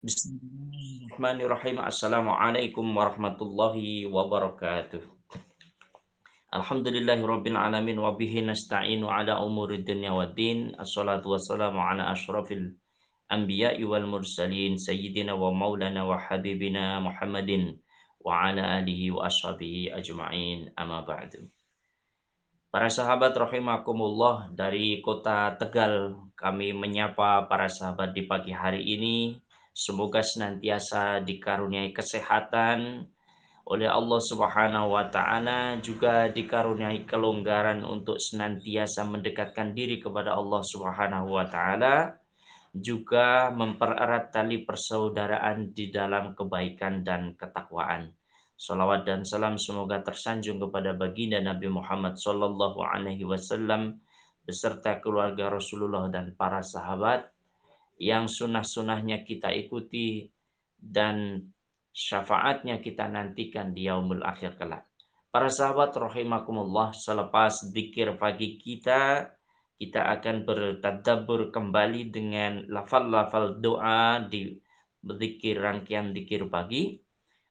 Bismillahirrahmanirrahim. Assalamualaikum warahmatullahi wabarakatuh. Alhamdulillahirabbil alamin wa bihi nasta'inu ala umuri dunya waddin. Assalatu wassalamu ala asyrafil anbiya'i wal mursalin sayyidina wa maulana wa habibina Muhammadin wa ala alihi wa ashabihi ajma'in. Amma ba'du. Para sahabat rahimakumullah dari kota Tegal kami menyapa para sahabat di pagi hari ini Semoga senantiasa dikaruniai kesehatan oleh Allah Subhanahu wa taala juga dikaruniai kelonggaran untuk senantiasa mendekatkan diri kepada Allah Subhanahu wa taala juga mempererat tali persaudaraan di dalam kebaikan dan ketakwaan. Salawat dan salam semoga tersanjung kepada baginda Nabi Muhammad Sallallahu Alaihi Wasallam beserta keluarga Rasulullah dan para sahabat yang sunnah-sunnahnya kita ikuti dan syafaatnya kita nantikan di yaumul akhir kelak. Para sahabat rahimakumullah, selepas dikir pagi kita, kita akan bertadabur kembali dengan lafal-lafal doa di berzikir rangkaian dikir pagi.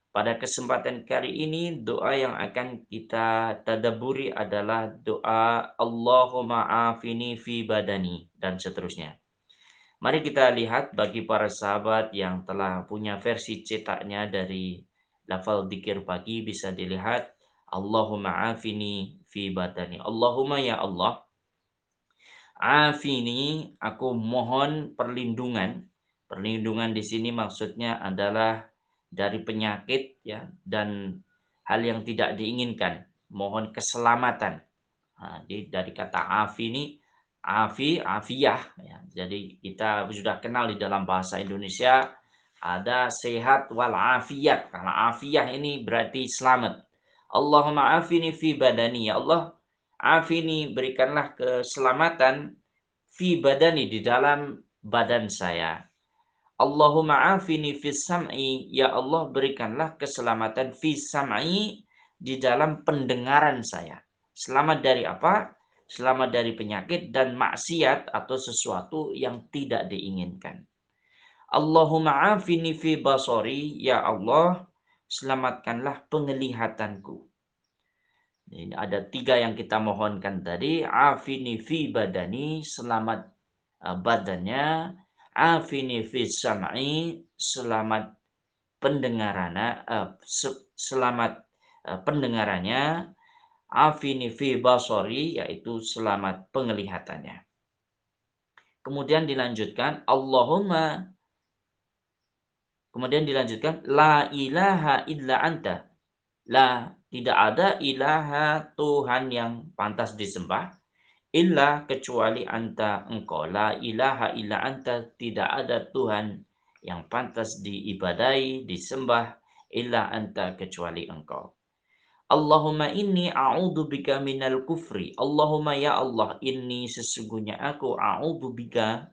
Pada kesempatan kali ini doa yang akan kita tadaburi adalah doa Allahumma afini fi badani dan seterusnya. Mari kita lihat bagi para sahabat yang telah punya versi cetaknya dari lafal dikir pagi bisa dilihat Allahumma afini fi badani. Allahumma ya Allah afini aku mohon perlindungan. Perlindungan di sini maksudnya adalah dari penyakit ya dan hal yang tidak diinginkan. Mohon keselamatan. Nah, dari kata afini afi, afiyah. Ya. Jadi kita sudah kenal di dalam bahasa Indonesia ada sehat wal afiyat. Karena afiyah ini berarti selamat. Allahumma afini fi badani. Ya Allah, afini berikanlah keselamatan fi badani di dalam badan saya. Allahumma afini fi sam'i. Ya Allah, berikanlah keselamatan fi sam'i di dalam pendengaran saya. Selamat dari apa? Selamat dari penyakit dan maksiat atau sesuatu yang tidak diinginkan. Allahumma afini fi basori, ya Allah, selamatkanlah penglihatanku. Ini ada tiga yang kita mohonkan tadi. Afini fi badani, selamat uh, badannya. Afini fi sam'i, selamat pendengarannya, uh, selamat uh, pendengarannya afini fi basori yaitu selamat penglihatannya. Kemudian dilanjutkan Allahumma Kemudian dilanjutkan la ilaha illa anta. La tidak ada ilaha Tuhan yang pantas disembah illa kecuali anta engkau. La ilaha illa anta tidak ada Tuhan yang pantas diibadai, disembah illa anta kecuali engkau. Allahumma inni a'udhu bika minal kufri. Allahumma ya Allah, inni sesungguhnya aku a'udhu bika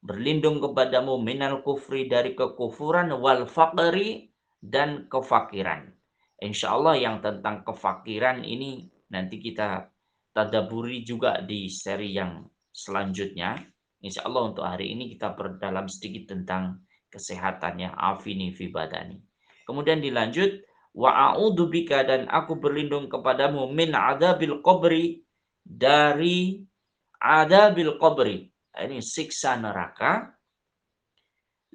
berlindung kepadamu minal kufri dari kekufuran wal faqri dan kefakiran. Insya Allah yang tentang kefakiran ini nanti kita tadaburi juga di seri yang selanjutnya. Insya Allah untuk hari ini kita berdalam sedikit tentang kesehatannya afini fi badani. Kemudian dilanjut wa a'udzu bika dan aku berlindung kepadamu min adabil qabri dari adabil qabri. Ini siksa neraka.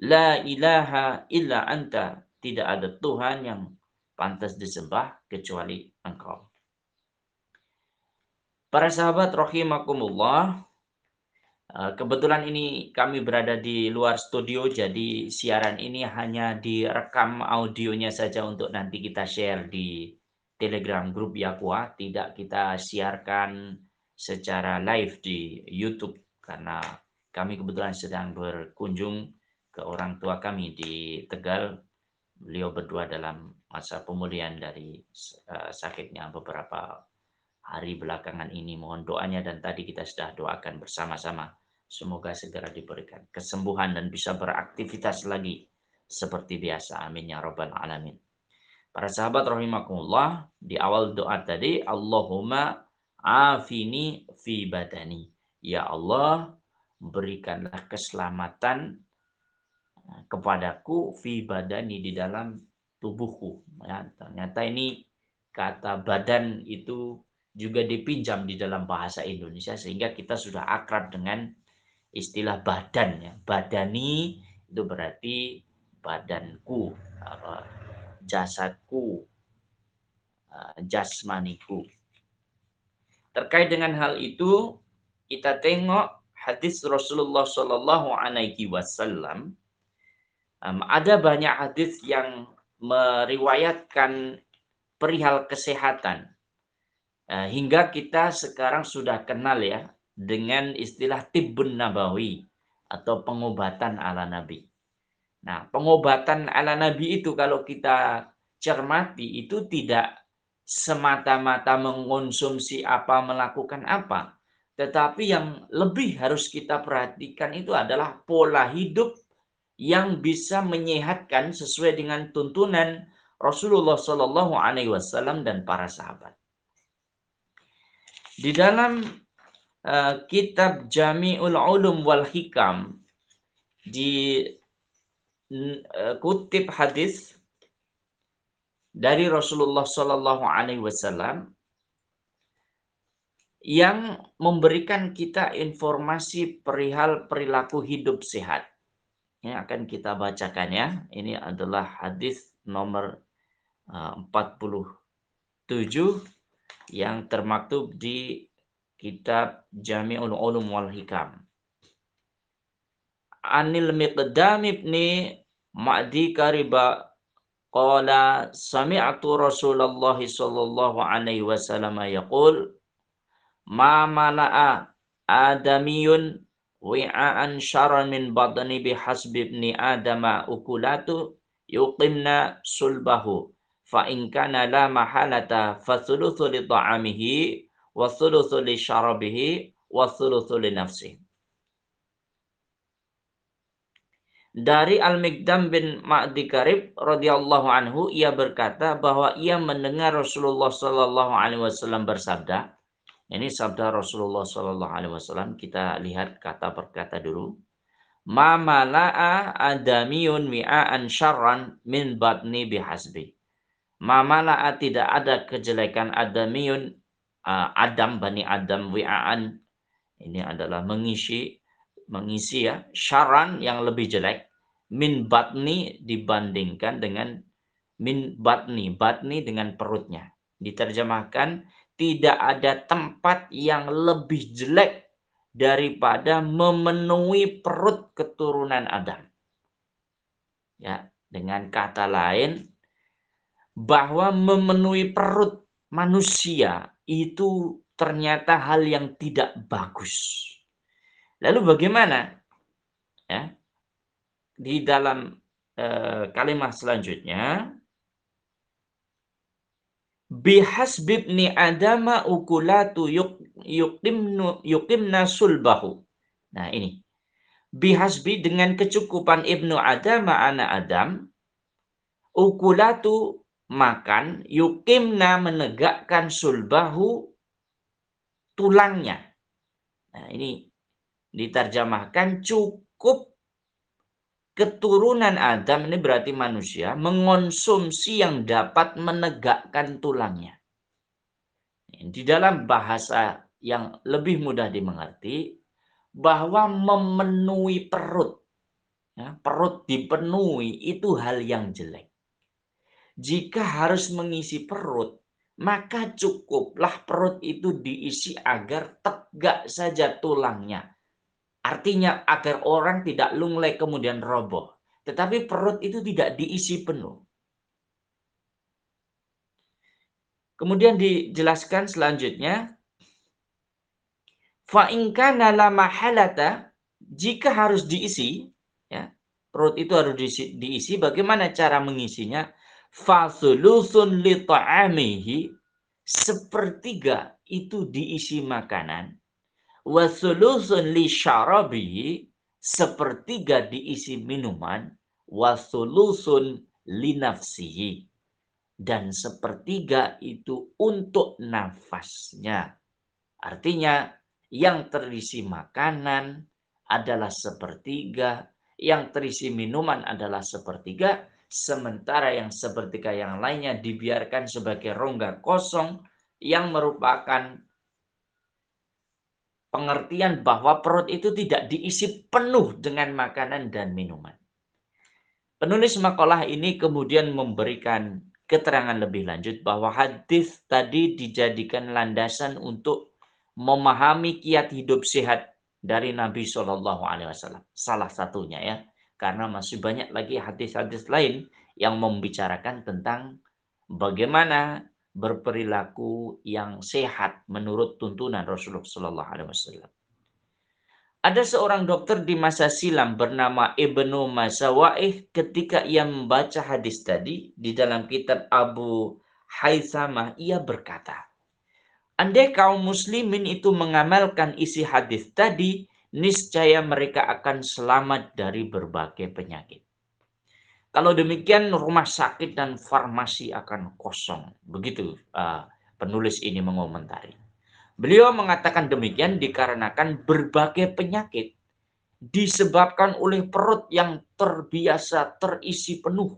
La ilaha illa anta. Tidak ada Tuhan yang pantas disembah kecuali engkau. Para sahabat rahimakumullah kebetulan ini kami berada di luar studio, jadi siaran ini hanya direkam audionya saja untuk nanti kita share di Telegram grup Yakwa, tidak kita siarkan secara live di YouTube karena kami kebetulan sedang berkunjung ke orang tua kami di Tegal. Beliau berdua dalam masa pemulihan dari uh, sakitnya beberapa hari belakangan ini. Mohon doanya dan tadi kita sudah doakan bersama-sama. Semoga segera diberikan kesembuhan dan bisa beraktivitas lagi seperti biasa. Amin ya robbal alamin. Para sahabat rahimakumullah, di awal doa tadi Allahumma afini fi badani. Ya Allah, berikanlah keselamatan kepadaku fi badani di dalam tubuhku. Ya, ternyata ini kata badan itu juga dipinjam di dalam bahasa Indonesia sehingga kita sudah akrab dengan istilah badan ya. Badani itu berarti badanku, jasadku, eh, jasmaniku. Terkait dengan hal itu, kita tengok hadis Rasulullah Shallallahu Alaihi Wasallam. ada banyak hadis yang meriwayatkan perihal kesehatan. Eh, hingga kita sekarang sudah kenal ya dengan istilah tibbun nabawi atau pengobatan ala nabi. Nah, pengobatan ala nabi itu kalau kita cermati itu tidak semata-mata mengonsumsi apa, melakukan apa. Tetapi yang lebih harus kita perhatikan itu adalah pola hidup yang bisa menyehatkan sesuai dengan tuntunan Rasulullah Shallallahu Alaihi Wasallam dan para sahabat. Di dalam uh, kitab Jami'ul Ulum wal Hikam di uh, kutip hadis dari Rasulullah Shallallahu Alaihi Wasallam yang memberikan kita informasi perihal perilaku hidup sehat. Ini akan kita bacakan ya. Ini adalah hadis nomor 47 eh, yang termaktub di kitab Jami'ul Ulum wal Hikam. Anil Miqdam ibni Ma'di Kariba Qala sami'tu Rasulullah sallallahu alaihi wasallam yaqul ma mala'a adamiyun wi'an syarran min badani bihasbi ibni adama ukulatu yuqimna sulbahu fa in kana la mahalata fa thuluthu li ta'amihi wa thuluthu li syarabihi wa thuluthu li nafsihi Dari Al-Mikdam bin Ma'di Karib radhiyallahu anhu ia berkata bahwa ia mendengar Rasulullah sallallahu alaihi wasallam bersabda. Ini sabda Rasulullah sallallahu alaihi wasallam. Kita lihat kata per kata dulu. Ma mala'a adamiyun mi'an syarran min batni bihasbi. Ma mala'a tidak ada kejelekan adamiyun Adam bani Adam wi'an ini adalah mengisi mengisi ya syaran yang lebih jelek min batni dibandingkan dengan min batni, batni dengan perutnya. Diterjemahkan tidak ada tempat yang lebih jelek daripada memenuhi perut keturunan Adam. Ya, dengan kata lain bahwa memenuhi perut manusia itu ternyata hal yang tidak bagus. Lalu bagaimana? Ya, di dalam uh, kalimat selanjutnya bihasbibni adama ukulatu yuqimnu yuqimna sulbahu. Nah ini. Bihasbi dengan kecukupan ibnu adama anak Adam. Ukulatu makan. Yuqimna menegakkan sulbahu tulangnya. Nah ini diterjemahkan cukup keturunan Adam ini berarti manusia mengonsumsi yang dapat menegakkan tulangnya. Di dalam bahasa yang lebih mudah dimengerti bahwa memenuhi perut, ya, perut dipenuhi itu hal yang jelek. Jika harus mengisi perut, maka cukuplah perut itu diisi agar tegak saja tulangnya Artinya agar orang tidak lunglai kemudian roboh. Tetapi perut itu tidak diisi penuh. Kemudian dijelaskan selanjutnya. Fa'inka la mahalata. Jika harus diisi. ya Perut itu harus diisi, diisi. Bagaimana cara mengisinya? Fasulusun li ta'amihi. Sepertiga itu diisi makanan. Wasulusun li syarabi sepertiga diisi minuman. Wasulusun li nafsihi. Dan sepertiga itu untuk nafasnya. Artinya yang terisi makanan adalah sepertiga. Yang terisi minuman adalah sepertiga, sementara yang sepertiga yang lainnya dibiarkan sebagai rongga kosong yang merupakan pengertian bahwa perut itu tidak diisi penuh dengan makanan dan minuman. Penulis makalah ini kemudian memberikan keterangan lebih lanjut bahwa hadis tadi dijadikan landasan untuk memahami kiat hidup sehat dari Nabi Shallallahu Alaihi Wasallam. Salah satunya ya, karena masih banyak lagi hadis-hadis lain yang membicarakan tentang bagaimana berperilaku yang sehat menurut tuntunan Rasulullah Shallallahu Alaihi Wasallam. Ada seorang dokter di masa silam bernama Ibnu Masawaih ketika ia membaca hadis tadi di dalam kitab Abu Haythamah ia berkata, Andai kaum muslimin itu mengamalkan isi hadis tadi, niscaya mereka akan selamat dari berbagai penyakit. Kalau demikian rumah sakit dan farmasi akan kosong. Begitu uh, penulis ini mengomentari. Beliau mengatakan demikian dikarenakan berbagai penyakit disebabkan oleh perut yang terbiasa terisi penuh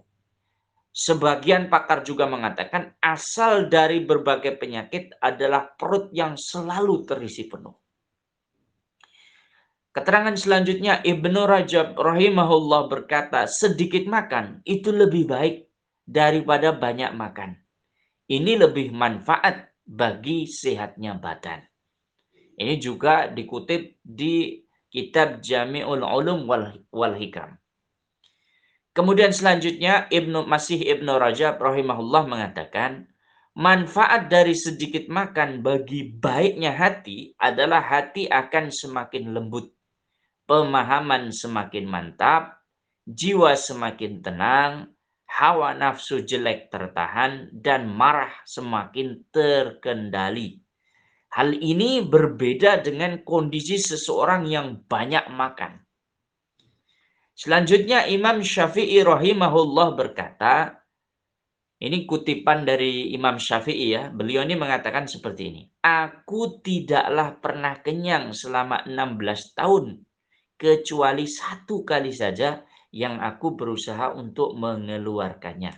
Sebagian pakar juga mengatakan asal dari berbagai penyakit adalah perut yang selalu terisi penuh. Keterangan selanjutnya Ibnu Rajab rahimahullah berkata, sedikit makan itu lebih baik daripada banyak makan. Ini lebih manfaat bagi sehatnya badan. Ini juga dikutip di kitab Jami'ul Ulum wal, wal Hikam. Kemudian selanjutnya Ibnu Masih Ibnu Rajab rahimahullah mengatakan manfaat dari sedikit makan bagi baiknya hati adalah hati akan semakin lembut, pemahaman semakin mantap, jiwa semakin tenang, hawa nafsu jelek tertahan dan marah semakin terkendali. Hal ini berbeda dengan kondisi seseorang yang banyak makan. Selanjutnya Imam Syafi'i rahimahullah berkata, ini kutipan dari Imam Syafi'i ya, beliau ini mengatakan seperti ini. Aku tidaklah pernah kenyang selama 16 tahun, kecuali satu kali saja yang aku berusaha untuk mengeluarkannya.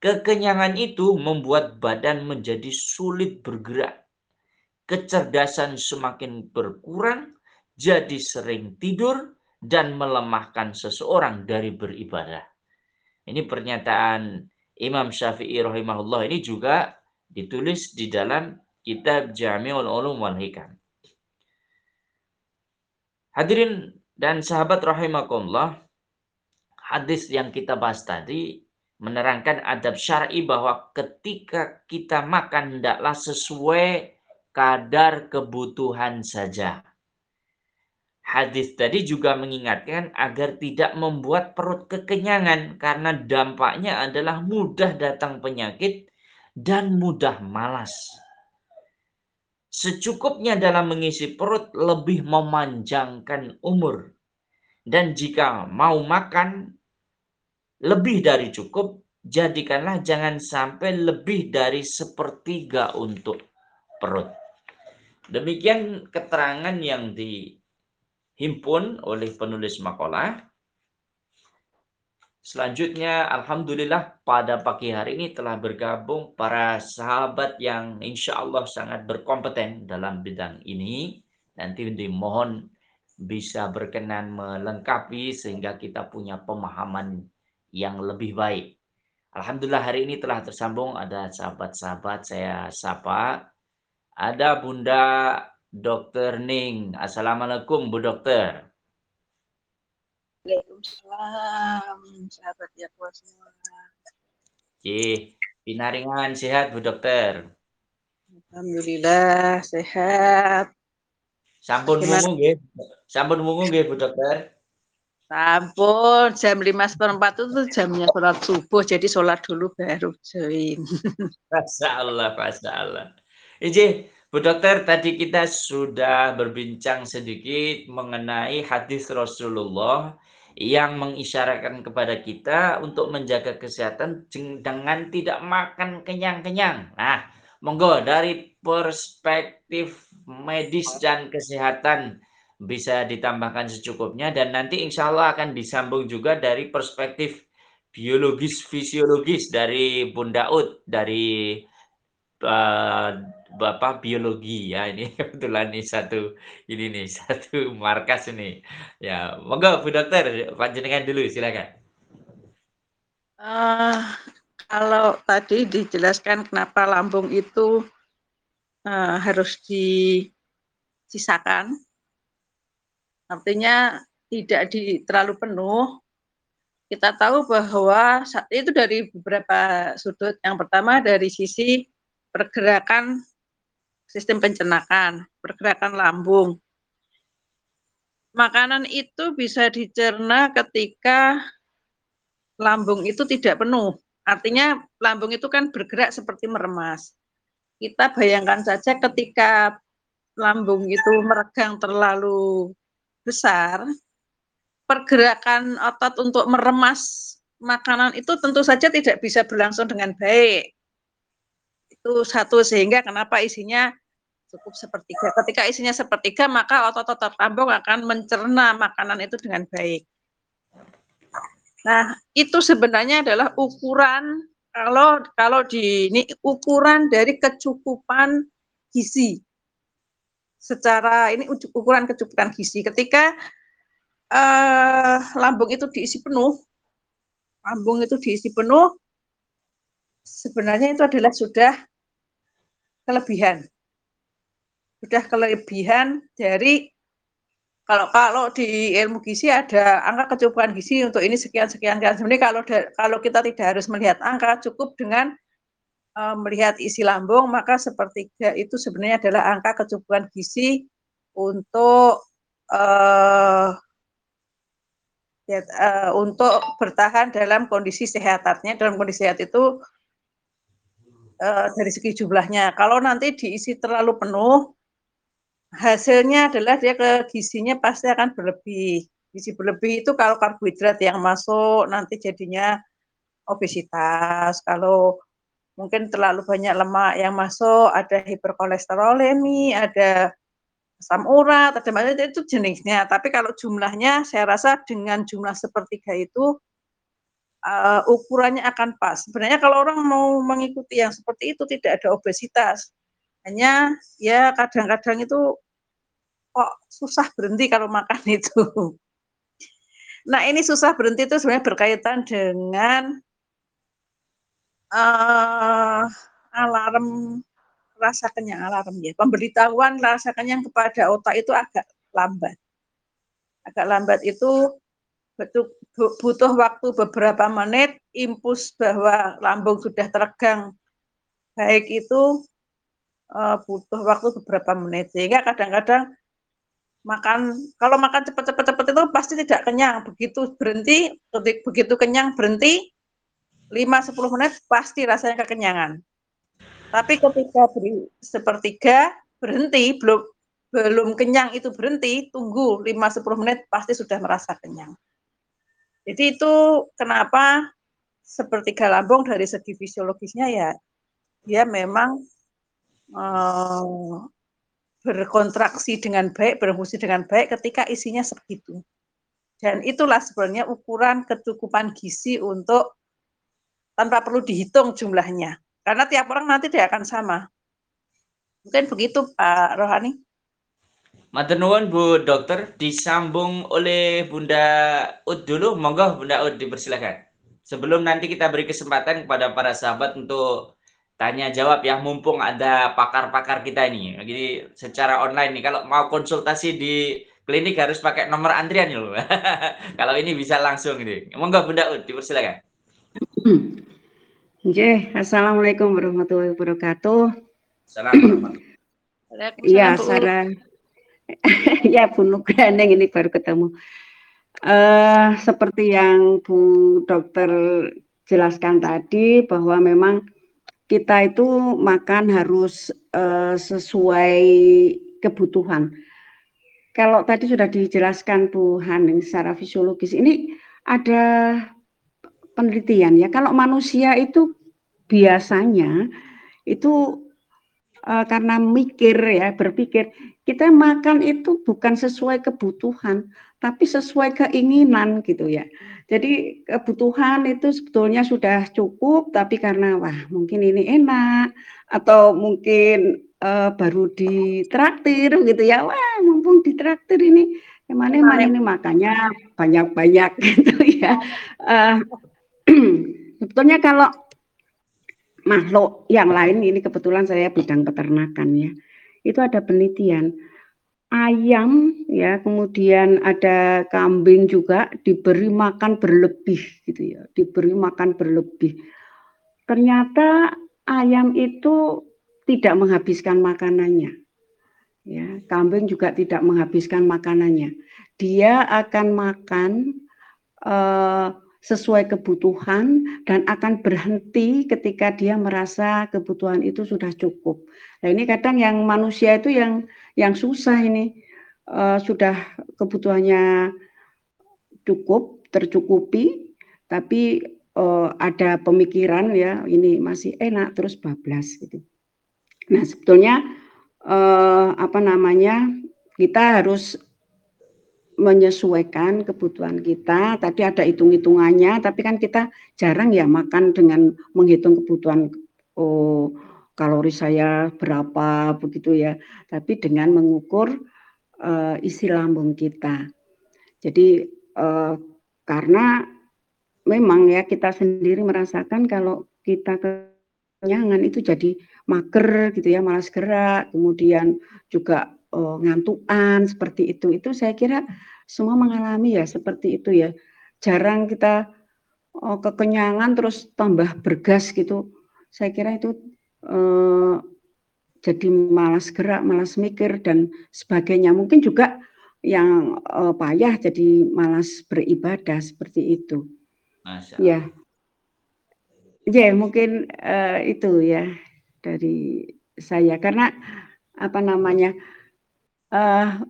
Kekenyangan itu membuat badan menjadi sulit bergerak. Kecerdasan semakin berkurang, jadi sering tidur, dan melemahkan seseorang dari beribadah. Ini pernyataan Imam Syafi'i rahimahullah ini juga ditulis di dalam kitab Jami'ul Ulum wal Hikam. Hadirin dan sahabat rahimakumullah, hadis yang kita bahas tadi menerangkan adab syar'i bahwa ketika kita makan hendaklah sesuai kadar kebutuhan saja. Hadis tadi juga mengingatkan agar tidak membuat perut kekenyangan karena dampaknya adalah mudah datang penyakit dan mudah malas. Secukupnya dalam mengisi perut lebih memanjangkan umur. Dan jika mau makan lebih dari cukup, jadikanlah jangan sampai lebih dari sepertiga untuk perut. Demikian keterangan yang di dihimpun oleh penulis makalah. Selanjutnya, Alhamdulillah pada pagi hari ini telah bergabung para sahabat yang insya Allah sangat berkompeten dalam bidang ini. Nanti dimohon bisa berkenan melengkapi sehingga kita punya pemahaman yang lebih baik. Alhamdulillah hari ini telah tersambung ada sahabat-sahabat saya sapa. Ada Bunda Dokter Ning. Assalamualaikum Bu Dokter. Waalaikumsalam, sahabat ya semua. Oke, pinaringan sehat Bu Dokter. Alhamdulillah sehat. Sampun mungu nggih. Sampun mungu nggih Bu Dokter. Sampun jam lima seperempat itu jamnya sholat subuh jadi sholat dulu baru join. Masya Allah, Masya Allah. Iji, Bu Dokter, tadi kita sudah berbincang sedikit mengenai hadis Rasulullah yang mengisyaratkan kepada kita untuk menjaga kesehatan dengan tidak makan kenyang-kenyang. Nah, monggo dari perspektif medis dan kesehatan bisa ditambahkan secukupnya dan nanti insya Allah akan disambung juga dari perspektif biologis fisiologis dari Bunda Ut dari uh, Bapak biologi ya ini kebetulan nih satu ini nih satu markas ini ya monggo Bu Dokter panjenengan dulu silakan. Uh, kalau tadi dijelaskan kenapa lambung itu uh, harus disisakan, artinya tidak di terlalu penuh. Kita tahu bahwa itu dari beberapa sudut. Yang pertama dari sisi pergerakan sistem pencernaan, pergerakan lambung. Makanan itu bisa dicerna ketika lambung itu tidak penuh. Artinya lambung itu kan bergerak seperti meremas. Kita bayangkan saja ketika lambung itu meregang terlalu besar, pergerakan otot untuk meremas makanan itu tentu saja tidak bisa berlangsung dengan baik. Itu satu sehingga kenapa isinya cukup sepertiga. Ketika isinya sepertiga, maka otot-otot lambung akan mencerna makanan itu dengan baik. Nah, itu sebenarnya adalah ukuran kalau kalau di ini ukuran dari kecukupan gizi. Secara ini ukuran kecukupan gizi. Ketika uh, lambung itu diisi penuh, lambung itu diisi penuh, sebenarnya itu adalah sudah kelebihan. Sudah kelebihan dari kalau kalau di ilmu gizi ada angka kecukupan gizi untuk ini sekian sekian sekian. Sebenarnya kalau kalau kita tidak harus melihat angka, cukup dengan uh, melihat isi lambung, maka sepertiga itu sebenarnya adalah angka kecukupan gizi untuk uh, ya, uh, untuk bertahan dalam kondisi sehat. Dalam kondisi sehat itu uh, dari segi jumlahnya. Kalau nanti diisi terlalu penuh, hasilnya adalah dia ke gizinya pasti akan berlebih. Gizi berlebih itu kalau karbohidrat yang masuk nanti jadinya obesitas. Kalau mungkin terlalu banyak lemak yang masuk, ada hiperkolesterolemi, ada asam urat, ada macam itu jenisnya. Tapi kalau jumlahnya, saya rasa dengan jumlah sepertiga itu uh, ukurannya akan pas. Sebenarnya kalau orang mau mengikuti yang seperti itu tidak ada obesitas, hanya ya kadang-kadang itu kok susah berhenti kalau makan itu. Nah ini susah berhenti itu sebenarnya berkaitan dengan uh, alarm rasa kenyang alarm ya. Pemberitahuan rasa kenyang kepada otak itu agak lambat. Agak lambat itu betul butuh waktu beberapa menit impuls bahwa lambung sudah teregang. Baik itu uh, butuh waktu beberapa menit. Sehingga kadang-kadang makan kalau makan cepat-cepat-cepat itu pasti tidak kenyang. Begitu berhenti begitu kenyang berhenti 5-10 menit pasti rasanya kekenyangan. Tapi ketika beri sepertiga berhenti belum belum kenyang itu berhenti tunggu 5-10 menit pasti sudah merasa kenyang jadi itu kenapa sepertiga lambung dari segi fisiologisnya ya dia memang uh, berkontraksi dengan baik, berfungsi dengan baik ketika isinya segitu. Dan itulah sebenarnya ukuran kecukupan gizi untuk tanpa perlu dihitung jumlahnya. Karena tiap orang nanti tidak akan sama. Mungkin begitu Pak Rohani. Matur Bu Dokter, disambung oleh Bunda Ud dulu, monggo Bunda Ud dipersilakan. Sebelum nanti kita beri kesempatan kepada para sahabat untuk tanya jawab ya mumpung ada pakar-pakar kita ini. Jadi secara online nih kalau mau konsultasi di klinik harus pakai nomor antrian ya loh. kalau ini bisa langsung ini. Monggo Bunda Ud dipersilakan. Oke, Assalamualaikum warahmatullahi wabarakatuh. Assalamualaikum. Iya, Sarah. ya Bu Nugrandeng ini baru ketemu. Uh, seperti yang Bu Dokter jelaskan tadi bahwa memang kita itu makan harus uh, sesuai kebutuhan. Kalau tadi sudah dijelaskan Bu Haning secara fisiologis, ini ada penelitian ya. Kalau manusia itu biasanya itu uh, karena mikir ya, berpikir kita makan itu bukan sesuai kebutuhan, tapi sesuai keinginan gitu ya. Jadi kebutuhan itu sebetulnya sudah cukup, tapi karena wah mungkin ini enak atau mungkin uh, baru ditraktir gitu ya, wah mumpung ditraktir ini Emangnya mana ini makanya banyak-banyak gitu ya. Uh, sebetulnya kalau makhluk yang lain ini kebetulan saya bidang peternakan ya. Itu ada penelitian ayam ya, kemudian ada kambing juga diberi makan berlebih gitu ya, diberi makan berlebih. Ternyata ayam itu tidak menghabiskan makanannya. Ya, kambing juga tidak menghabiskan makanannya. Dia akan makan uh, sesuai kebutuhan dan akan berhenti ketika dia merasa kebutuhan itu sudah cukup. Nah ini kadang yang manusia itu yang yang susah ini uh, sudah kebutuhannya cukup tercukupi, tapi uh, ada pemikiran ya ini masih enak terus bablas gitu. Nah sebetulnya eh, apa namanya kita harus menyesuaikan kebutuhan kita. Tadi ada hitung-hitungannya, tapi kan kita jarang ya makan dengan menghitung kebutuhan oh kalori saya berapa begitu ya. Tapi dengan mengukur uh, isi lambung kita. Jadi uh, karena memang ya kita sendiri merasakan kalau kita kenyangan itu jadi mager gitu ya, malas gerak, kemudian juga uh, ngantukan seperti itu. Itu saya kira semua mengalami ya seperti itu ya. Jarang kita uh, kekenyangan terus tambah bergas gitu. Saya kira itu uh, jadi malas gerak, malas mikir dan sebagainya. Mungkin juga yang uh, payah jadi malas beribadah seperti itu. Masya Ya. Ya, mungkin uh, itu ya dari saya karena apa namanya uh,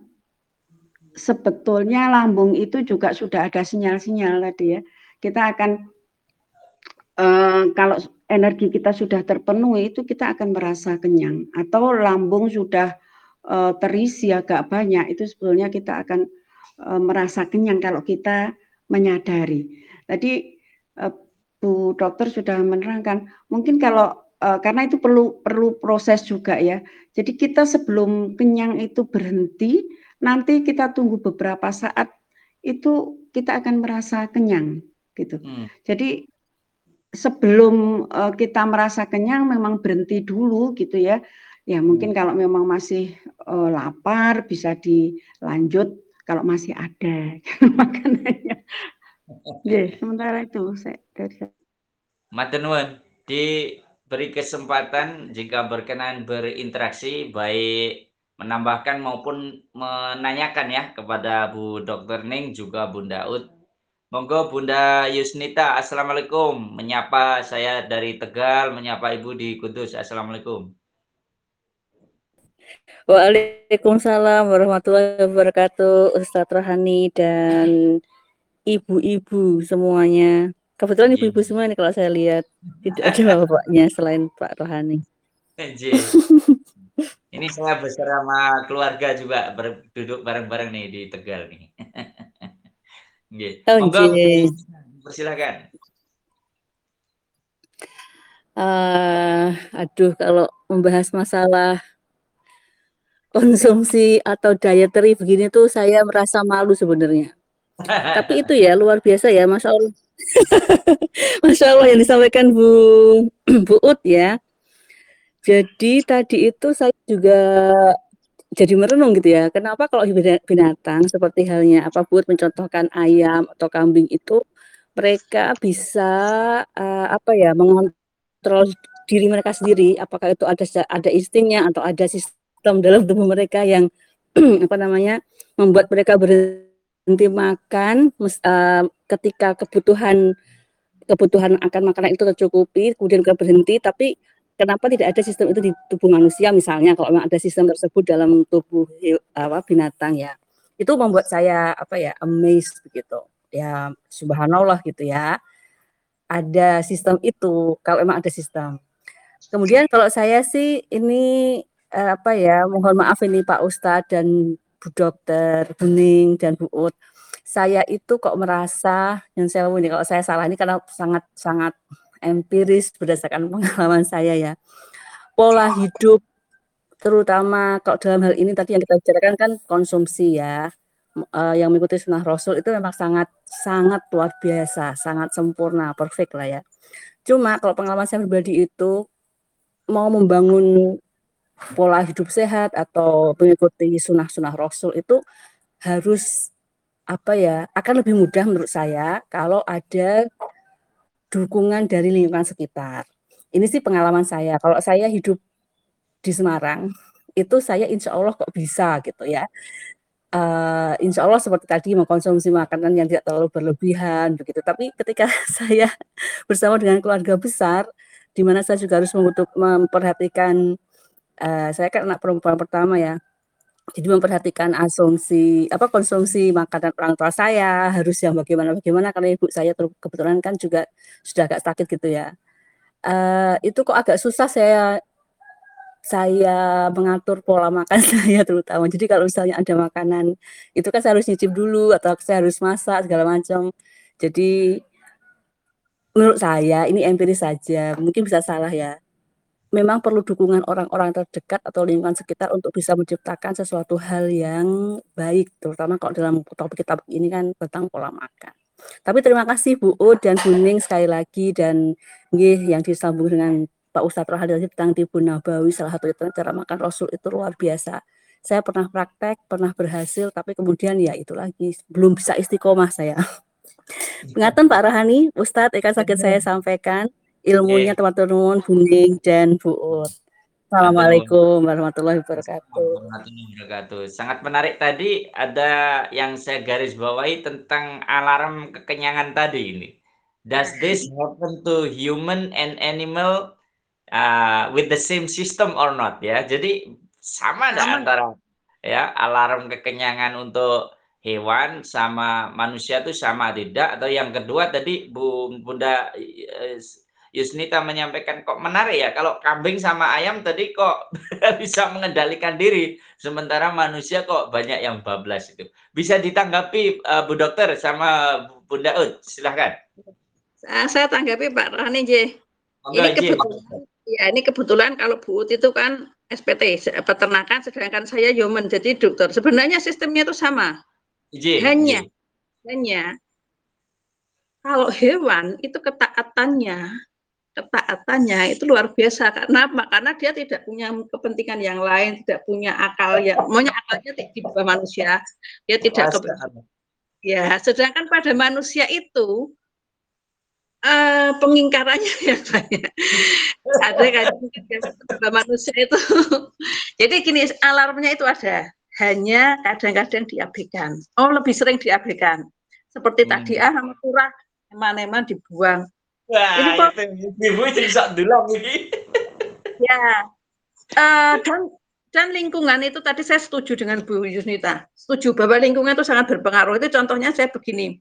sebetulnya lambung itu juga sudah ada sinyal-sinyal tadi ya. Kita akan uh, kalau energi kita sudah terpenuhi itu kita akan merasa kenyang. Atau lambung sudah uh, terisi agak banyak itu sebetulnya kita akan uh, merasa kenyang kalau kita menyadari. Tadi uh, Bu Dokter sudah menerangkan mungkin kalau uh, karena itu perlu perlu proses juga ya. Jadi kita sebelum kenyang itu berhenti, nanti kita tunggu beberapa saat itu kita akan merasa kenyang gitu. Hmm. Jadi sebelum uh, kita merasa kenyang memang berhenti dulu gitu ya. Ya mungkin hmm. kalau memang masih uh, lapar bisa dilanjut kalau masih ada makanannya. Ya, sementara itu saya dari Matenun di beri kesempatan jika berkenan berinteraksi baik menambahkan maupun menanyakan ya kepada Bu Dr. Ning juga Bunda Ut. Monggo Bunda Yusnita, Assalamualaikum. Menyapa saya dari Tegal, menyapa Ibu di Kudus. Assalamualaikum. Waalaikumsalam warahmatullahi wabarakatuh, Ustadz Rohani dan ibu-ibu semuanya. Kebetulan ibu-ibu semua nih kalau saya lihat tidak ada bapaknya selain Pak Rohani. Ini saya bersama keluarga juga duduk bareng-bareng nih di Tegal nih. Oh, Monggo, persilakan. Uh, aduh, kalau membahas masalah konsumsi atau dietary begini tuh saya merasa malu sebenarnya. Tapi itu ya luar biasa ya, Masya Allah. Masya Allah yang disampaikan Bu Bu Ut ya. Jadi tadi itu saya juga jadi merenung gitu ya. Kenapa kalau binatang seperti halnya apa Bu mencontohkan ayam atau kambing itu mereka bisa uh, apa ya mengontrol diri mereka sendiri apakah itu ada ada instingnya atau ada sistem dalam tubuh mereka yang apa namanya membuat mereka berhenti makan uh, ketika kebutuhan kebutuhan akan makanan itu tercukupi, kemudian kita berhenti, tapi kenapa tidak ada sistem itu di tubuh manusia misalnya kalau memang ada sistem tersebut dalam tubuh apa binatang ya. Itu membuat saya apa ya amazed begitu. Ya subhanallah gitu ya. Ada sistem itu kalau memang ada sistem. Kemudian kalau saya sih ini eh, apa ya, mohon maaf ini Pak Ustadz dan Bu Dokter Bening dan Bu Ut. Saya itu kok merasa yang saya ini kalau saya salah ini karena sangat sangat empiris berdasarkan pengalaman saya ya. Pola hidup terutama kalau dalam hal ini tadi yang kita bicarakan kan konsumsi ya uh, yang mengikuti sunnah Rasul itu memang sangat sangat luar biasa, sangat sempurna, perfect lah ya. Cuma kalau pengalaman saya pribadi itu mau membangun pola hidup sehat atau mengikuti sunnah-sunnah Rasul itu harus apa ya akan lebih mudah menurut saya kalau ada dukungan dari lingkungan sekitar. Ini sih pengalaman saya. Kalau saya hidup di Semarang, itu saya insya Allah kok bisa gitu ya. Uh, insya Allah seperti tadi mengkonsumsi makanan yang tidak terlalu berlebihan begitu. Tapi ketika saya bersama dengan keluarga besar, di mana saya juga harus memperhatikan, uh, saya kan anak perempuan pertama ya, jadi memperhatikan asumsi apa konsumsi makanan orang tua saya harus yang bagaimana bagaimana karena ibu saya kebetulan kan juga sudah agak sakit gitu ya. Uh, itu kok agak susah saya saya mengatur pola makan saya terutama. Jadi kalau misalnya ada makanan itu kan saya harus nyicip dulu atau saya harus masak segala macam. Jadi menurut saya ini empiris saja, mungkin bisa salah ya memang perlu dukungan orang-orang terdekat atau lingkungan sekitar untuk bisa menciptakan sesuatu hal yang baik, terutama kalau dalam topik kita ini kan tentang pola makan. Tapi terima kasih Bu U dan Bu Ning sekali lagi dan nggih yang disambung dengan Pak Ustadz Rohadi tentang tibu nabawi salah satu itu cara makan Rasul itu luar biasa. Saya pernah praktek, pernah berhasil, tapi kemudian ya itu lagi belum bisa istiqomah saya. Pengatan Pak Rohani, Ustadz, ikan sakit saya sampaikan ilmunya teman-teman Buning dan Bu Ut. Assalamualaikum warahmatullahi wabarakatuh. Warahmatullahi wabarakatuh. Sangat menarik tadi ada yang saya garis bawahi tentang alarm kekenyangan tadi ini. Does this happen to human and animal uh, with the same system or not ya? Jadi sama ada antara ya alarm kekenyangan untuk hewan sama manusia itu sama tidak atau yang kedua tadi Bu Bunda eh, Yusnita menyampaikan kok menarik ya kalau kambing sama ayam tadi kok bisa mengendalikan diri sementara manusia kok banyak yang bablas itu. Bisa ditanggapi uh, Bu Dokter sama Bunda Ud, silahkan. Saya tanggapi Pak Rani J. Ini kebetulan, ya ini kebetulan kalau Bu Ud itu kan SPT peternakan sedangkan saya human jadi dokter. Sebenarnya sistemnya itu sama. J. Hanya J. hanya kalau hewan itu ketaatannya ketaatannya itu luar biasa karena apa? Karena dia tidak punya kepentingan yang lain, tidak punya akal yang maunya akalnya di bawah manusia. Dia tidak ke, ya, sedangkan pada manusia itu uh, pengingkarannya ya banyak. ada kan manusia itu. Jadi gini alarmnya itu ada, hanya kadang-kadang diabaikan. Oh lebih sering diabaikan. Seperti hmm. tadi ah sama kurang eman-eman dibuang Wah, kok, ibu itu bisa dulu ini. Ya, uh, dan dan lingkungan itu tadi saya setuju dengan Bu Yusnita. Setuju bahwa lingkungan itu sangat berpengaruh. Itu contohnya saya begini.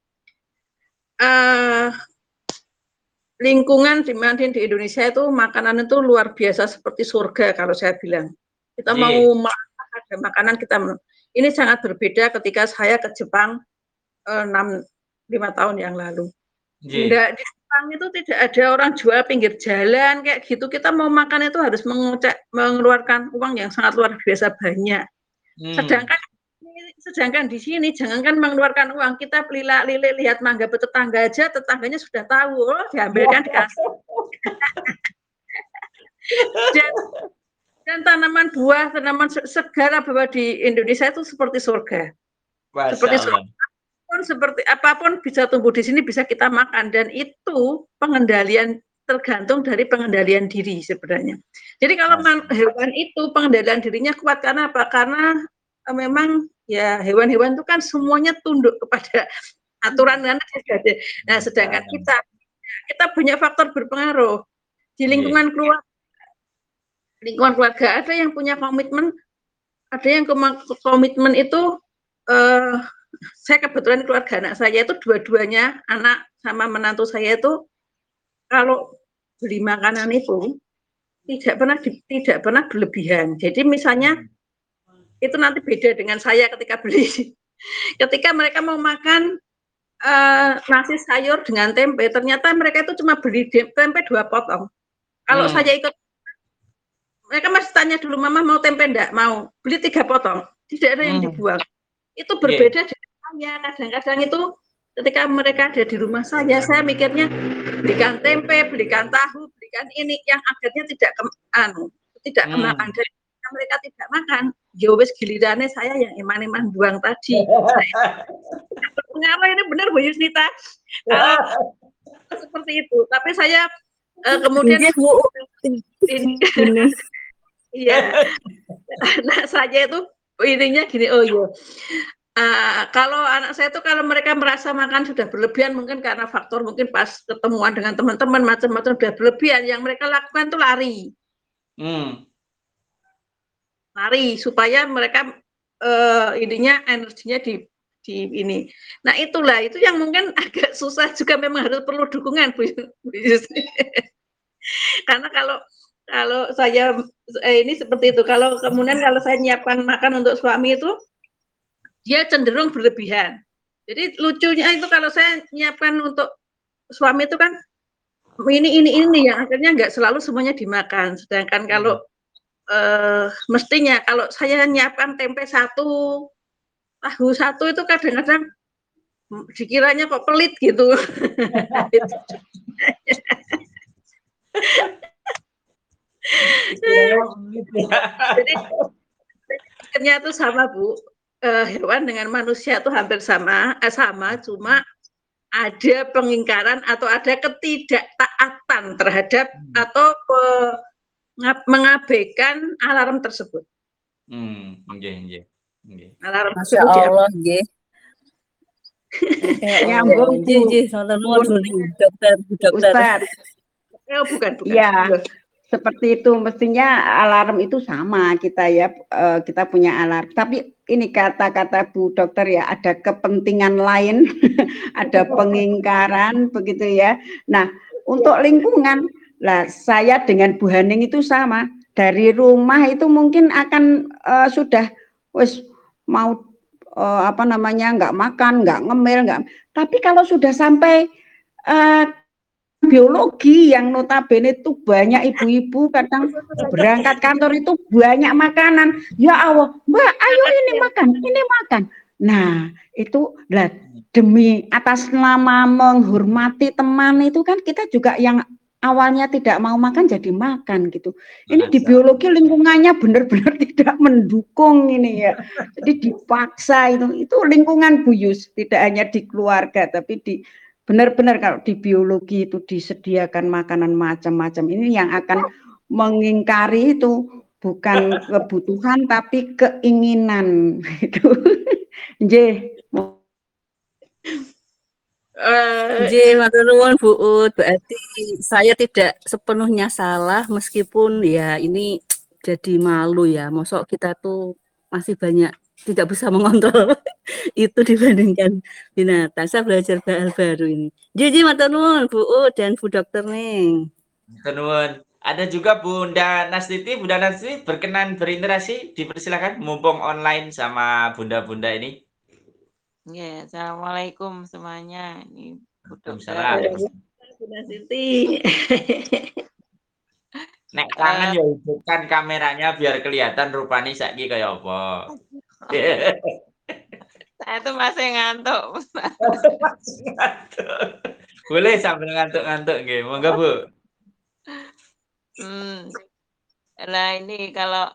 Uh, lingkungan di di Indonesia itu makanan itu luar biasa seperti surga kalau saya bilang. Kita yeah. mau makan ada makanan kita ini sangat berbeda ketika saya ke Jepang eh, enam lima tahun yang lalu. Yeah. di Jepang itu tidak ada orang jual pinggir jalan kayak gitu. Kita mau makan itu harus mengucap, mengeluarkan uang yang sangat luar biasa banyak. Hmm. Sedangkan sedangkan di sini jangankan mengeluarkan uang, kita pelila lili lihat mangga tetangga aja, tetangganya sudah tahu, oh diambilkan dikasih. dan, dan tanaman buah, tanaman segala bahwa di Indonesia itu seperti surga. Masya seperti surga apa pun seperti apa pun bisa tumbuh di sini bisa kita makan dan itu pengendalian tergantung dari pengendalian diri sebenarnya. Jadi kalau hewan itu pengendalian dirinya kuat karena apa? Karena e, memang ya hewan-hewan itu kan semuanya tunduk kepada aturan kan. Nah, sedangkan kita kita banyak faktor berpengaruh di iya. lingkungan keluarga. Lingkungan keluarga ada yang punya komitmen, ada yang komitmen itu uh, saya kebetulan keluarga anak saya itu dua-duanya anak sama menantu saya itu kalau beli makanan itu tidak pernah tidak pernah berlebihan. Jadi misalnya itu nanti beda dengan saya ketika beli. Ketika mereka mau makan eh, nasi sayur dengan tempe, ternyata mereka itu cuma beli tempe dua potong. Kalau Hmm. saya ikut, mereka masih tanya dulu, Mama mau tempe enggak? Mau. Beli tiga potong. Tidak ada yang Hmm. dibuang. Itu berbeda dengan saya. Kadang-kadang itu ketika mereka ada di rumah saya, saya mikirnya belikan tempe, belikan tahu, belikan ini yang akhirnya tidak ke, anu, tidak Hmm. kemakan. Dan ketika mereka tidak makan, ya wis gilirannya saya yang iman-iman buang tadi. Pengaruh ini benar Bu Yusnita. Kalau seperti itu. Tapi saya eh, kemudian Iya, Bu. ini Ini. Iya. Nah, saya itu ininya gini, oh iya. Ah, kalau anak saya itu kalau mereka merasa makan sudah berlebihan mungkin karena faktor mungkin pas ketemuan dengan teman-teman macam-macam sudah berlebihan yang mereka lakukan itu lari Hmm. lari supaya mereka eh, ininya energinya di di ini. Nah itulah itu yang mungkin agak susah juga memang harus perlu dukungan Bu. Karena kalau kalau saya eh, ini seperti itu. Kalau kemudian kalau saya nyiapkan makan untuk suami itu dia cenderung berlebihan. Jadi lucunya itu kalau saya nyiapkan untuk suami itu kan ini ini ini yang akhirnya nggak selalu semuanya dimakan. Sedangkan kalau eh, mestinya kalau saya nyiapkan tempe satu, tahu satu itu kadang-kadang dikiranya kok pelit gitu. Jadi akhirnya itu sama Bu, Eh, hewan dengan manusia itu hampir sama, eh, sama, cuma ada pengingkaran atau ada ketidaktaatan terhadap atau pe- ngab- mengabaikan alarm tersebut. Hmm, nggih, nggih. Nggih. Alarm Masya tersebut dia- Allah, nggih. Ya Nyambung, nggih, nggih, dokter, dokter. Ustaz, Oh, bukan, bukan. Iya. Seperti itu mestinya alarm itu sama kita ya eh, kita punya alarm. Tapi ini kata-kata Bu Dokter ya ada kepentingan lain, ada pengingkaran begitu ya. Nah, untuk lingkungan lah saya dengan Bu Haning itu sama. Dari rumah itu mungkin akan eh, sudah wis mau eh, apa namanya nggak makan, nggak ngemil, nggak. Tapi kalau sudah sampai eh, biologi yang notabene itu banyak ibu-ibu kadang berangkat kantor itu banyak makanan. Ya Allah, Mbak, ayo ini makan, ini makan. Nah, itu lah demi atas nama menghormati teman itu kan kita juga yang awalnya tidak mau makan jadi makan gitu. Ini di biologi lingkungannya benar-benar tidak mendukung ini ya. Jadi dipaksa itu. Itu lingkungan buyus, tidak hanya di keluarga tapi di benar-benar kalau di biologi itu disediakan makanan macam-macam. Ini yang akan mengingkari itu bukan kebutuhan tapi keinginan gitu. Nggih. Eh, Nggih, matur nuwun Bu Ut. Berarti saya tidak sepenuhnya salah meskipun ya ini jadi malu ya. Mosok kita tuh masih banyak tidak bisa mengontrol itu dibandingkan binatang. Saya belajar hal baru ini. Matur nuwun Bu Ut dan Bu Dokter nih. Matur nuwun. Ada juga Bunda Nastiti, Bunda Nastiti berkenan berinteraksi, dipersilakan mumpung online sama bunda-bunda ini. Ya, assalamualaikum semuanya. Ini Bu. Dokter. Bunda Siti. Nek kangen ya hidupkan kameranya biar kelihatan rupanya saiki kayak apa. Saya tuh masih ngantuk. Boleh sambil ngantuk-ngantuk nggih. Monggo Bu. Hmm. Nah ini kalau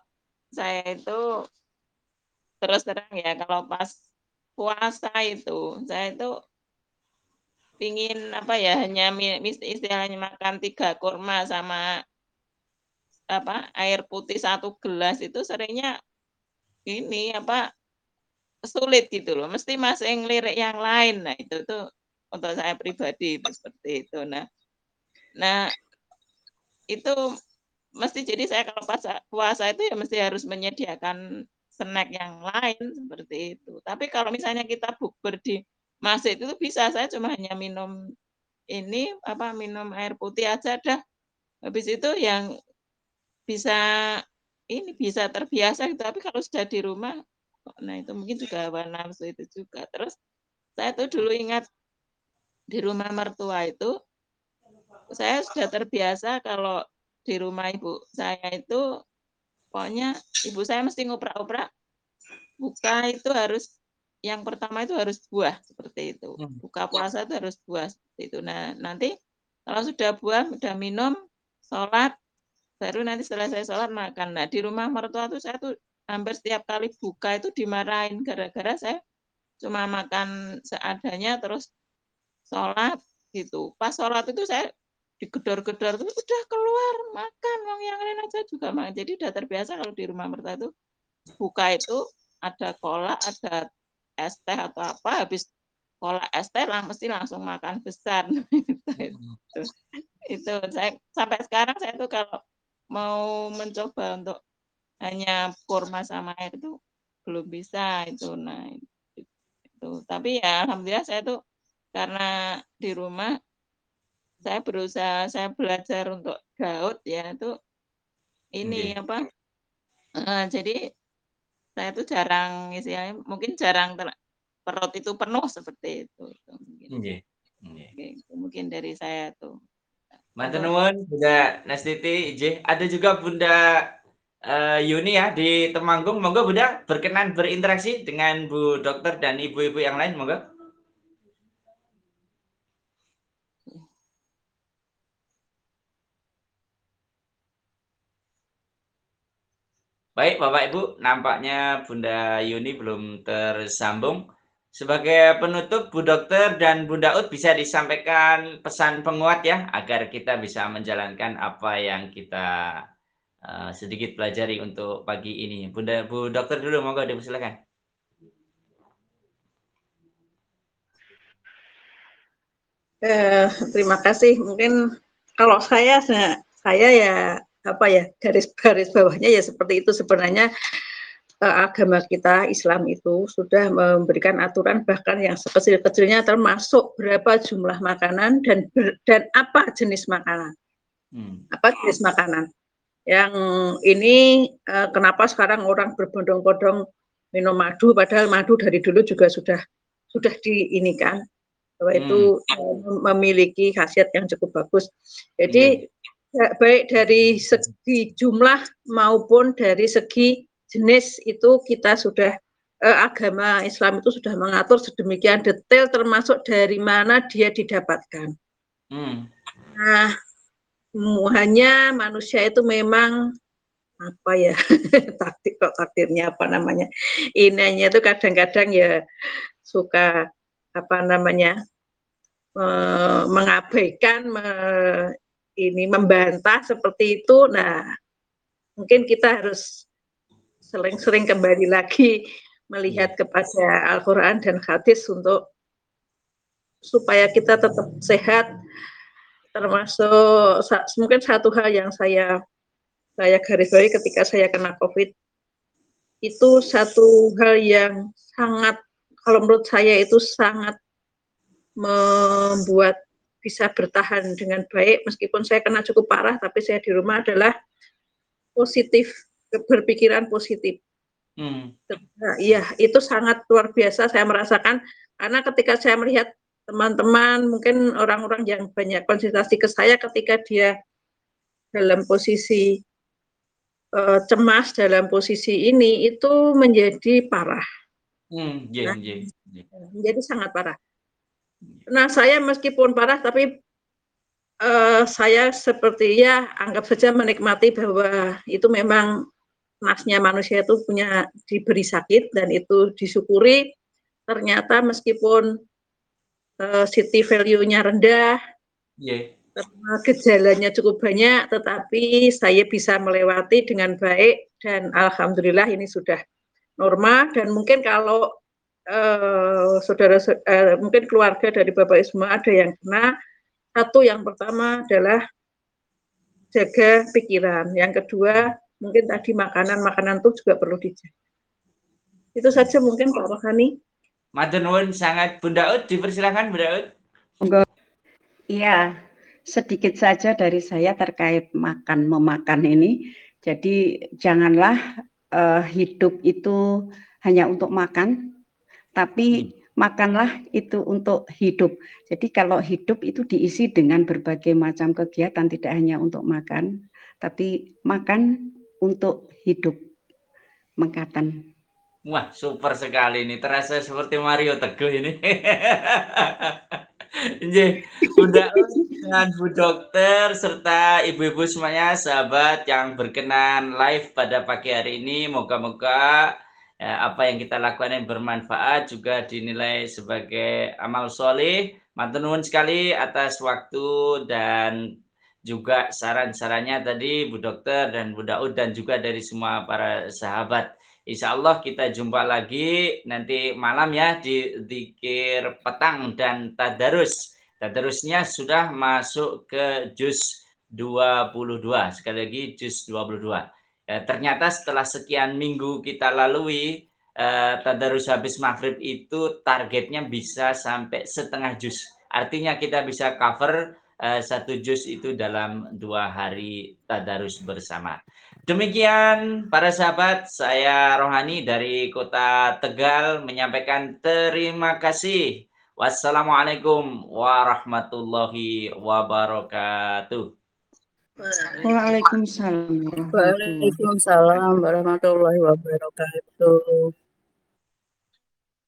saya itu terus terang ya kalau pas puasa itu saya itu pingin apa ya hanya istilahnya makan tiga kurma sama apa air putih satu gelas itu seringnya ini apa sulit gitu loh mesti masih ngelirik yang lain nah itu tuh untuk saya pribadi itu seperti itu nah nah itu mesti jadi saya kalau pas puasa itu ya mesti harus menyediakan snack yang lain seperti itu. Tapi kalau misalnya kita bukber di masjid itu bisa saya cuma hanya minum ini apa minum air putih aja dah. Habis itu yang bisa ini bisa terbiasa gitu, tapi kalau sudah di rumah nah itu mungkin juga hawa nafsu itu juga. Terus saya tuh dulu ingat di rumah mertua itu saya sudah terbiasa kalau di rumah ibu saya itu pokoknya ibu saya mesti ngoprak-oprak buka itu harus yang pertama itu harus buah seperti itu. Hmm. Buka puasa itu harus buah seperti itu. Nah, nanti kalau sudah buah, sudah minum, sholat, baru nanti selesai sholat makan. Nah, di rumah mertua tuh saya tuh hampir setiap kali buka itu dimarahin gara-gara saya cuma makan seadanya terus sholat gitu. Pas sholat itu saya digedor-gedor tuh udah keluar makan, wong yang lain aja juga makan. Jadi udah terbiasa kalau di rumah mertua itu buka itu ada kolak, ada es teh atau apa, habis kolak es teh lah mesti langsung makan besar. itu, itu, itu saya sampai sekarang saya tuh kalau mau mencoba untuk hanya kurma sama air itu belum bisa itu. Nah, itu. Tapi ya alhamdulillah saya tuh karena di rumah saya berusaha saya belajar untuk gaut ya itu ini Nggih. apa eh, jadi saya tuh jarang istilahnya mungkin jarang ter- perut itu penuh seperti itu, itu mungkin Nggih. Nggih. Oke, itu mungkin dari saya tuh Apa? nuwun Bunda Nastiti, Ije. Ada juga Bunda eh, Yuni ya di Temanggung. Monggo Bunda berkenan berinteraksi dengan Bu Dokter dan ibu-ibu yang lain, monggo. Baik, Bapak Ibu, nampaknya Bunda Yuni belum tersambung. Sebagai penutup, Bu Dokter dan Bunda Ut bisa disampaikan pesan penguat ya, agar kita bisa menjalankan apa yang kita eh, sedikit pelajari untuk pagi ini. Bunda, Bu Dokter dulu, monggo dipersilakan. Eh, terima kasih. Mungkin kalau saya saya ya apa ya garis-garis bawahnya ya seperti itu sebenarnya agama kita Islam itu sudah memberikan aturan bahkan yang sekecil-kecilnya termasuk berapa jumlah makanan dan ber- dan apa jenis makanan. Hmm. apa jenis makanan? Yang ini eh, kenapa sekarang orang berbondong-bondong minum madu padahal madu dari dulu juga sudah sudah diinikan. Bahwa itu eh, memiliki khasiat yang cukup bagus. Jadi ya, baik dari segi jumlah maupun dari segi jenis itu kita sudah eh, agama Islam itu sudah mengatur sedemikian detail termasuk dari mana dia didapatkan. Hmm. Nah, mu- hanya manusia itu memang apa ya takdir kok takdirnya apa namanya inanya itu kadang-kadang ya suka apa namanya eh, mengabaikan me- ini membantah seperti itu nah mungkin kita harus sering-sering kembali lagi melihat kepada Al-Quran dan hadis untuk supaya kita tetap sehat termasuk mungkin satu hal yang saya saya garis bawahi ketika saya kena COVID itu satu hal yang sangat kalau menurut saya itu sangat membuat bisa bertahan dengan baik. Meskipun saya kena cukup parah tapi saya di rumah adalah positif berpikiran positif Hmm. Nah, iya, itu sangat luar biasa saya merasakan karena ketika saya melihat teman-teman, mungkin orang-orang yang banyak konsultasi ke saya ketika dia dalam posisi eh, cemas, dalam posisi ini itu menjadi parah, Hmm. Nggih, Nah. nggih, nggih. menjadi sangat parah. Nah, saya meskipun parah tapi eh, saya seperti ya anggap saja menikmati bahwa itu memang nasnya manusia itu punya diberi sakit dan itu disyukuri ternyata meskipun eh, city value-nya rendah Nggih. karena gejalanya cukup banyak tetapi saya bisa melewati dengan baik dan alhamdulillah ini sudah normal dan mungkin kalau eh, saudara eh, mungkin keluarga dari Bapak Ibu semua ada yang kena satu yang pertama adalah jaga pikiran yang kedua mungkin tadi makanan-makanan itu juga perlu dijaga itu saja mungkin Pak Rohani Matur nuwun sangat Bunda Ut, dipersilakan Bunda Ut. Iya, sedikit saja dari saya terkait makan memakan ini. Jadi janganlah uh, hidup itu hanya untuk makan, tapi makanlah itu untuk hidup. Jadi kalau hidup itu diisi dengan berbagai macam kegiatan, tidak hanya untuk makan, tapi makan untuk hidup. Mengkatan. Wah, super sekali ini. Terasa seperti Mario Teguh ini. Nggih, Bunda dengan Bu Dokter serta ibu-ibu semuanya, sahabat yang berkenan live pada pagi hari ini, moga-moga ya, apa yang kita lakukan yang bermanfaat juga dinilai sebagai amal soleh. Matur sekali atas waktu dan juga saran-sarannya tadi Bu Dokter dan Bu Daud dan juga dari semua para sahabat. Insya Allah kita jumpa lagi nanti malam ya di zikir petang dan tadarus. Tadarusnya sudah masuk ke juz 22. Sekali lagi juz 22. Ya, ternyata setelah sekian minggu kita lalui eh, tadarus habis maghrib itu targetnya bisa sampai setengah juz. Artinya kita bisa cover eh, satu juz itu dalam dua hari tadarus bersama. Demikian para sahabat, saya Rohani dari kota Tegal menyampaikan terima kasih. Wassalamualaikum warahmatullahi wabarakatuh. Waalaikumsalam. Waalaikumsalam warahmatullahi wabarakatuh.